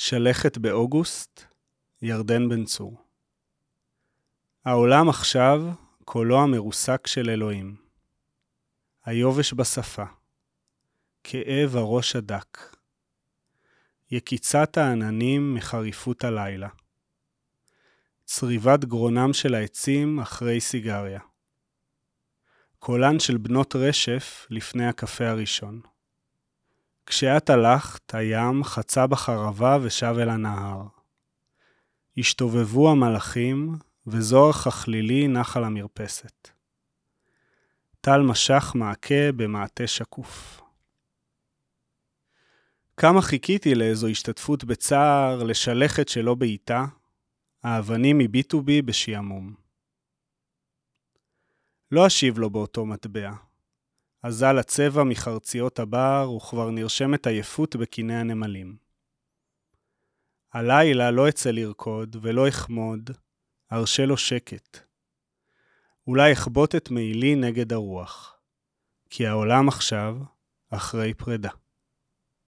שלכת באוגוסט, ירדן בן צור. העולם עכשיו קולו המרוסק של אלוהים. היובש בשפה. כאב הראש הדק. יקיצת העננים מחריפות הלילה. צריבת גרונם של העצים אחרי סיגריה. קולן של בנות רשף לפני הקפה הראשון. כשאת הלכת, הים חצה בחרבה ושב אל הנהר. השתובבו המלאכים, וזוהר חכלילי נח על המרפסת. טל משך מעקה במעטה שקוף. כמה חיכיתי לאיזו השתתפות בצער, לשלכת שלא בעיטה, האבנים הביטו בי בשעמום. לא אשיב לו באותו מטבע. אזל הצבע מחרציות הבר, וכבר נרשמת עייפות בקיני הנמלים. הלילה לא אצא לרקוד ולא אחמוד, ארשה לו שקט. אולי אכבות את מעילי נגד הרוח, כי העולם עכשיו אחרי פרידה.